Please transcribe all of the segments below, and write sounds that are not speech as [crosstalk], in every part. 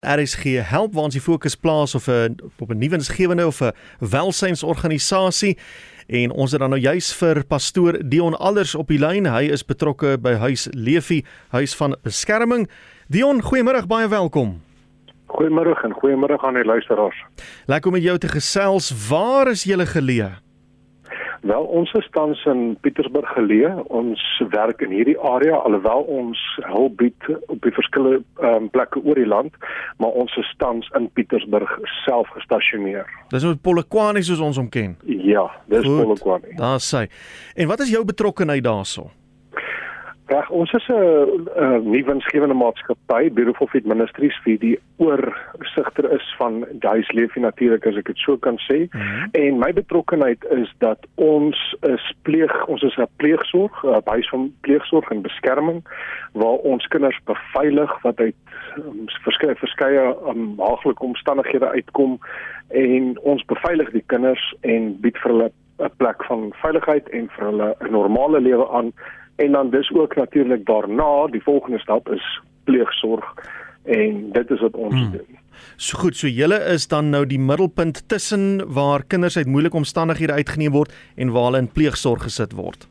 RSG help waar ons die fokus plaas of 'n op 'n nuwe insgewende of 'n welsynsorganisasie en ons het dan nou juis vir pastoor Dion Alders op die lyn. Hy is betrokke by Huis Leefie, Huis van Beskerming. Dion, goeiemôre, baie welkom. Goeiemôre en goeiemôre aan die luisteraars. Lekker om met jou te gesels. Waar is jy geleë? Wel ons is tans in Pietersburg geleë. Ons werk in hierdie area alhoewel ons hulp bied op die verskillende um, plekke oor die land, maar ons is tans in Pietersburg self gestasioneer. Dis met Polokwane soos ons hom ken. Ja, dis Polokwane. Daar sê. En wat is jou betrokkeheid daaroor? Reg, ons is 'n nuwe winsgewende maatskappy, Beautiful Fit Ministries vir die oorsigter is van Duis Leefie natuurlik as ek dit so kan sê. Mm -hmm. En my betrokkenheid is dat ons is pleeg, ons is 'n pleegsorg, 'n huis van pleegsorg en beskerming waar ons kinders beveilig wat uit um, verskeie verskeie um, haaglike omstandighede uitkom en ons beveilig die kinders en bied vir hulle 'n plek van veiligheid en vir hulle 'n normale lewe aan en dan dis ook natuurlik daarna die volgende stap is pleegsorg en dit is wat ons hmm. doen. So goed, so julle is dan nou die middelpunt tussen waar kinders uit moeilike omstandighede uitgeneem word en waar hulle in pleegsorg gesit word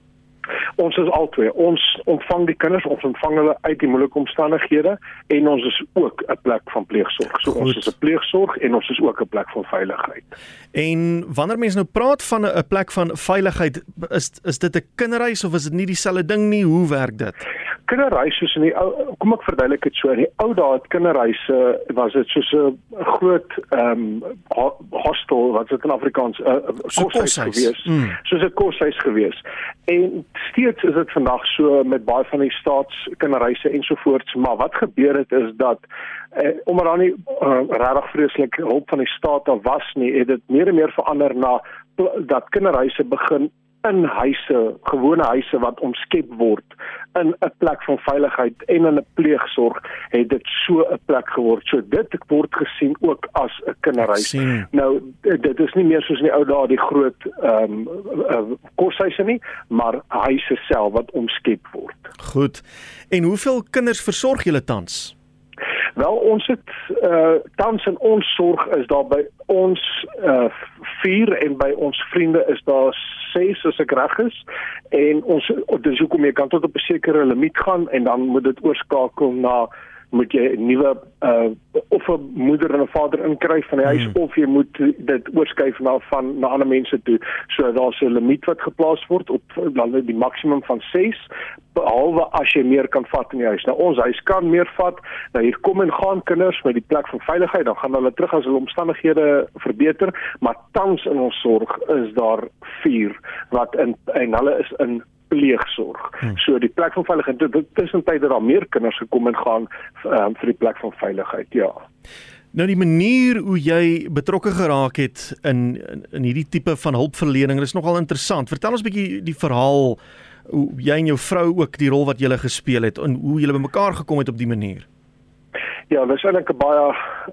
ons is albei. Ons ontvang die kinders, ons ontvang hulle uit die moeilike omstandighede en ons is ook 'n plek van pleegsorg. So Goed. ons is 'n pleegsorg en ons is ook 'n plek van veiligheid. En wanneer mense nou praat van 'n plek van veiligheid, is is dit 'n kinderhuis of is dit nie dieselfde ding nie? Hoe werk dit? Kinderhuis soos in die ou kom ek verduidelik dit so in die ou dae het kinderhuise was dit soos 'n groot ehm um, hostel wat dit in Afrikaans 'n uh, koshuis gewees. Mm. soos 'n koshuis gewees. En steeds is dit vandag so met baie van die staatskinderhuise ensovoorts maar wat gebeur het is dat eh, omdat daar nie uh, regtig vreeslik hulp van die staat daar was nie het dit meer en meer verander na dat kinderhuise begin in huise, gewone huise wat omskep word in 'n plek van veiligheid en in 'n pleegsorg het dit so 'n plek geword. So dit word gesien ook as 'n kinderhuis. Nou dit is nie meer soos in die ou dae die groot ehm um, uh, koshuise nie, maar huise self wat omskep word. Goed. En hoeveel kinders versorg julle tans? Wel ons het uh tans in ons sorg is daar by ons uh 4 en by ons vriende is daar 6 as ek reg is. En ons dis hoekom jy kan tot op 'n sekere limiet gaan en dan moet dit oorskakel na moet jy 'n nuwe uh of 'n moeder en 'n vader inkry van die huis hmm. of jy moet dit oorskuif na van na ander mense toe. So daar's 'n limiet wat geplaas word op dan die maksimum van 6 behalwe as jy meer kan vat in die huis. Nou ons huis kan meer vat. Nou hier kom en gaan kinders met die plek van veiligheid, dan gaan hulle terug as hulle omstandighede verbeter, maar tans in ons sorg is daar 4 wat in en hulle is in pleegsorg. Hmm. So die plek van veiligheid tussentyd het daar meer kinders gekom en gaan um, vir die plek van veiligheid. Ja. Nou die manier hoe jy betrokke geraak het in in, in hierdie tipe van hulpverlening, is nogal interessant. Vertel ons 'n bietjie die verhaal hoe jy en jou vrou ook die rol wat julle gespeel het en hoe julle bymekaar gekom het op die manier. Ja, dis eintlik 'n baie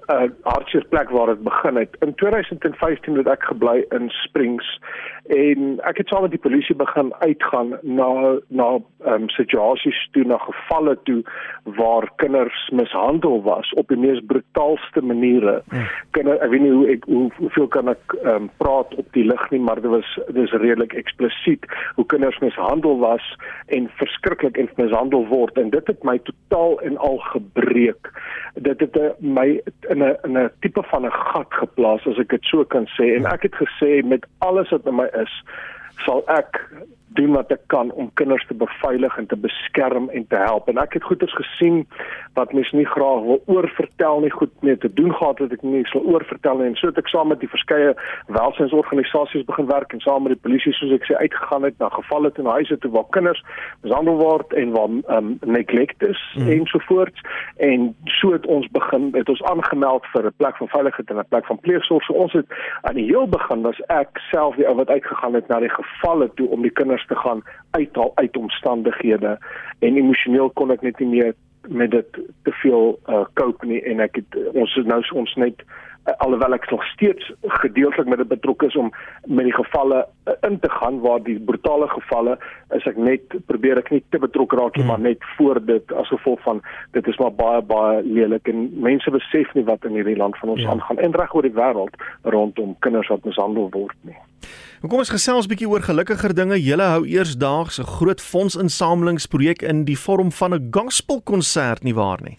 uh, hartseer plek waar dit begin het. In 2015 het ek gebly in Springs en ek het saam met die polisie begin uitgaan na na um, situasies toe na gevalle toe waar kinders mishandel was op die mees brutaalste maniere. Hmm. Kinder, ek weet nie hoe ek hoe, hoeveel kan ek um, praat op die lig nie, maar dit was dis redelik eksplisiet hoe kinders mishandel was en verskriklik en mishandel word en dit het my totaal en al gebreek. Dit het eh, my in 'n in 'n tipe van 'n gat geplaas as ek dit so kan sê. En ek het gesê met alles wat in my is sal ek doen wat ek kan om kinders te beveilig en te beskerm en te help. En ek het goeders gesien wat mense nie graag wil oorvertel nie, goed mee te doen gehad wat ek nie sal oorvertel nie. En so het ek saam met die verskeie welsynsorganisasies begin werk en saam met die polisie soos ek sê uitgegaan het na gevalle na huise toe waar kinders mishandel word en waar um, neglect is mm. ensovoorts. En so het ons begin, het ons aangemeld vir 'n plek van veiligheid en 'n plek van pleegsorg. So ons het aan die heel begin was ek self die ou wat uitgegaan het na die gevalle toe om die kinders te gaan uithaal uit omstandighede. En emosioneel kon ek net nie meer met dit te veel uh, cope nie. En ek het ons is nou ons net alhoewel ek nog steeds gedeeltelik met dit betrokke is om met die gevalle uh, in te gaan waar die brutale gevalle is ek net probeer ek nie te betrokke raak nie hmm. maar net voor dit as gevolg van dit is maar baie baie lelik en mense besef nie wat in hierdie land van ons ja. aangaan en reg oor die wêreld rondom kinders wat mishandel word nie. Kom ons gesels bietjie oor gelukkiger dinge. Julle hou eersdaags 'n groot fondsinsamelingsprojek in die vorm van 'n gospelkonsert nie waar nie?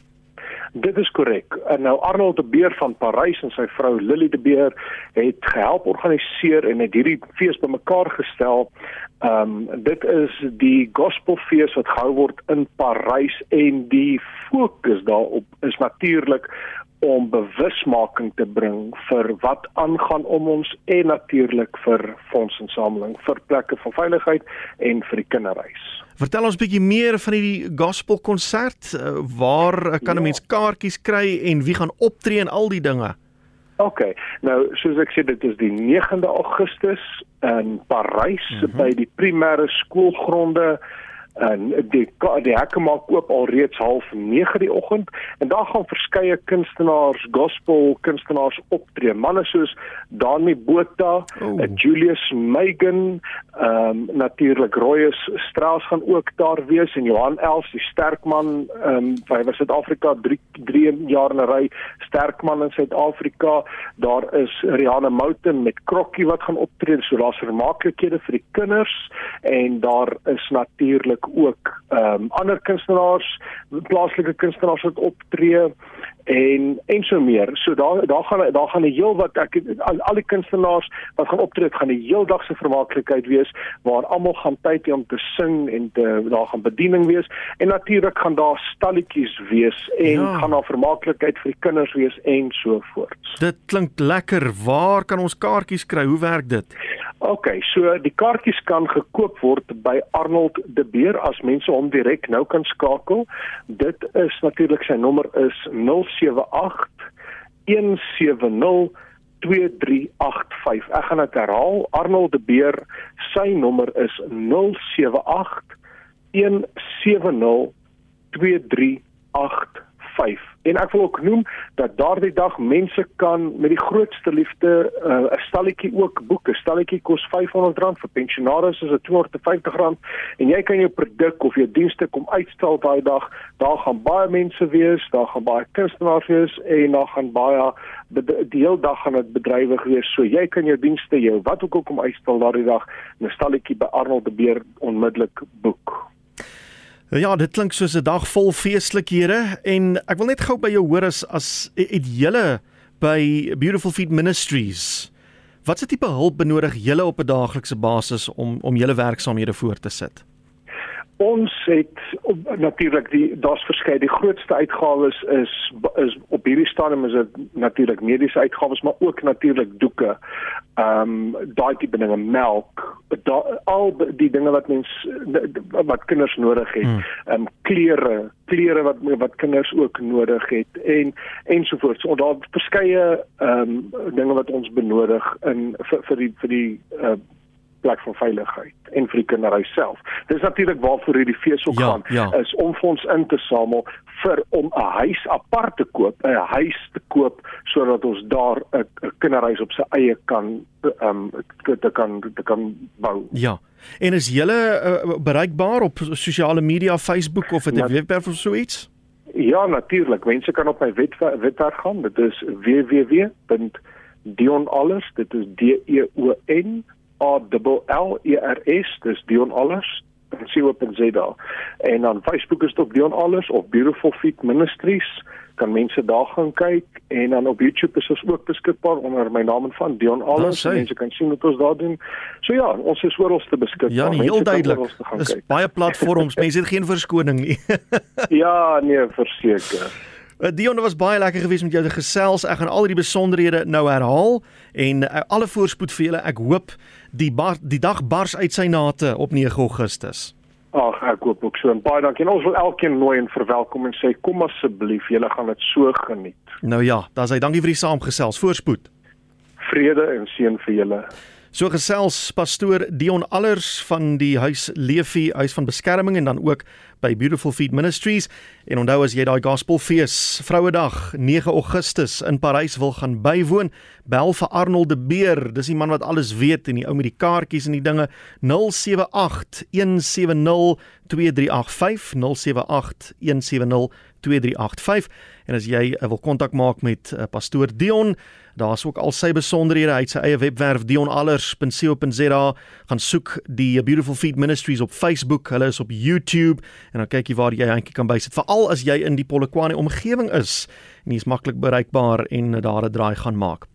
Dit is korrek. En nou Arnold de Beer van Parys en sy vrou Lily de Beer het gehelp organiseer en het hierdie fees bymekaar gestel. Ehm um, dit is die gospelfees wat gehou word in Parys en die fokus daarop is natuurlik om bewusmaking te bring vir wat aangaan om ons en natuurlik vir fondsinsameling vir plekke van veiligheid en vir die kinderreis. Vertel ons bietjie meer van hierdie gospelkonsert. Eh, waar kan 'n ja. mens kaartjies kry en wie gaan optree en al die dinge? OK. Nou, soos ek sê, dit is die 9de Augustus in Parys mm -hmm. by die primêre skoolgronde en die die hekke maak oop al reeds half 9 die oggend en daar gaan verskeie kunstenaars, gospel kunstenaars optree. Manne soos Dani Botha, oh. Julius Megan, ehm um, natuurlik Royus Strauss gaan ook daar wees en Johan Els, die sterkman, ehm um, hy was Suid-Afrika 3 3 jaar in 'n ry sterkman in Suid-Afrika. Daar is Rihanna Mouten met Krokkie wat gaan optree. So daar's vermaaklikhede vir die kinders en daar is natuurlik ook ehm um, ander kunstenaars, plaaslike kunstenaars wat optree en en so meer. So daar daar gaan daar gaan 'n heel wat ek al, al die kunstenaars wat gaan optree, gaan 'n heeldag se vermaaklikheid wees waar almal gaan tyd hê om te sing en te daar gaan bediening wees en natuurlik gaan daar stalletjies wees en ja. gaan daar vermaaklikheid vir die kinders wees en so voort. Dit klink lekker. Waar kan ons kaartjies kry? Hoe werk dit? OK, so die kaartjies kan gekoop word by Arnold De Beer as mense hom direk nou kan skakel. Dit is natuurlik sy nommer is 078 170 2385. Ek gaan dit herhaal. Arnold De Beer, sy nommer is 078 170 2385. 5. En ek wil ook noem dat daardie dag mense kan met die grootste liefde uh, 'n uh, stalletjie ook boek. 'n Stalletjie kos R500 vir pensionaars is dit R250 en jy kan jou produk of jou dienste kom uitstal daai dag. Daar gaan baie mense wees, daar gaan baie kunstenaars wees en daar gaan baie die hele dag gaan dit bedrywig wees. So jy kan jou dienste, jou wat ook al kom uitstal daardie dag in 'n stalletjie by Arnold de Beer onmiddellik boek. Ja, dit klink soos 'n dag vol feestelikhede en ek wil net gou by jou hoor as as het julle by Beautiful Feet Ministries watse tipe hulp benodig julle op 'n daaglikse basis om om julle werksamehede voort te sit? Ons het natuurlik die daar's verskeie die grootste uitgawes is is op hierdie stadium is dit natuurlik mediese uitgawes maar ook natuurlik doeke. Ehm um, daai tipe dinge melk, da, al die dinge wat mens wat kinders nodig het. Hmm. Ehm um, klere, klere wat wat kinders ook nodig het en ensovoorts. So daar verskeie ehm um, dinge wat ons benodig in vir vir die vir die uh, plek van veiligheid en vir die kinderhuis self. Dis natuurlik waarvoor hierdie fees ook ja, gaan ja. is om fonds in te samel vir om 'n huis apart te koop, 'n huis te koop sodat ons daar 'n kinderhuis op sy eie kan ehm um, te kan te kan bou. Ja. En is julle uh, bereikbaar op sosiale media, Facebook of 'n webwerf of so iets? Ja, natuurlik. Mense kan op my webwerf gaan. Dit is www.dionallers. Dit is D E O N A L L E R S, dis Dion Allers en co.za. En dan Facebook is dit op Dion Allers of Beautiful Feet Ministries kan mense daar gaan kyk en dan op YouTube is ons ook beskikbaar onder my naam en van Dion Allers. Mense kan sien wat ons daar doen. So ja, ons is oral te beskikbaar. Ja, nee, heel duidelik. Dis baie platforms. [laughs] mense het geen verskoning nie. ja, nee, verseker. Uh, Dion was baie lekker geweest met jou te gesels. Ek gaan al die besonderhede nou herhaal en uh, alle voorspoed vir julle. Ek hoop die bar, die dag bars uit sy nate op 9 Augustus. Ag, ek hoop ook so. En baie dankie. En ons wil elkeen nooi en verwelkom en sê kom asseblief, julle gaan dit so geniet. Nou ja, dan sê dankie vir die saamgesels. Voorspoed. Vrede en seën vir julle. So gesels pastoor Dion Allers van die Huis Leefie Huis van Beskerming en dan ook by Beautiful Feet Ministries. En onthou as jy daai Gospelfees Vrouedag 9 Augustus in Parys wil gaan bywoon, bel vir Arnold de Beer. Dis die man wat alles weet en die ou met die kaartjies en die dinge 078 170 2385 078 170 2385 en as jy uh, wil kontak maak met uh, pastoor Dion daar's ook al sy besonderhede uit sy eie webwerf dionallers.co.za gaan soek die Beautiful Feet Ministries op Facebook hulle is op YouTube en dan kyk jy waar jy eintlik kan bysit veral as jy in die Polokwane omgewing is en jy's maklik bereikbaar en daar 'n draai gaan maak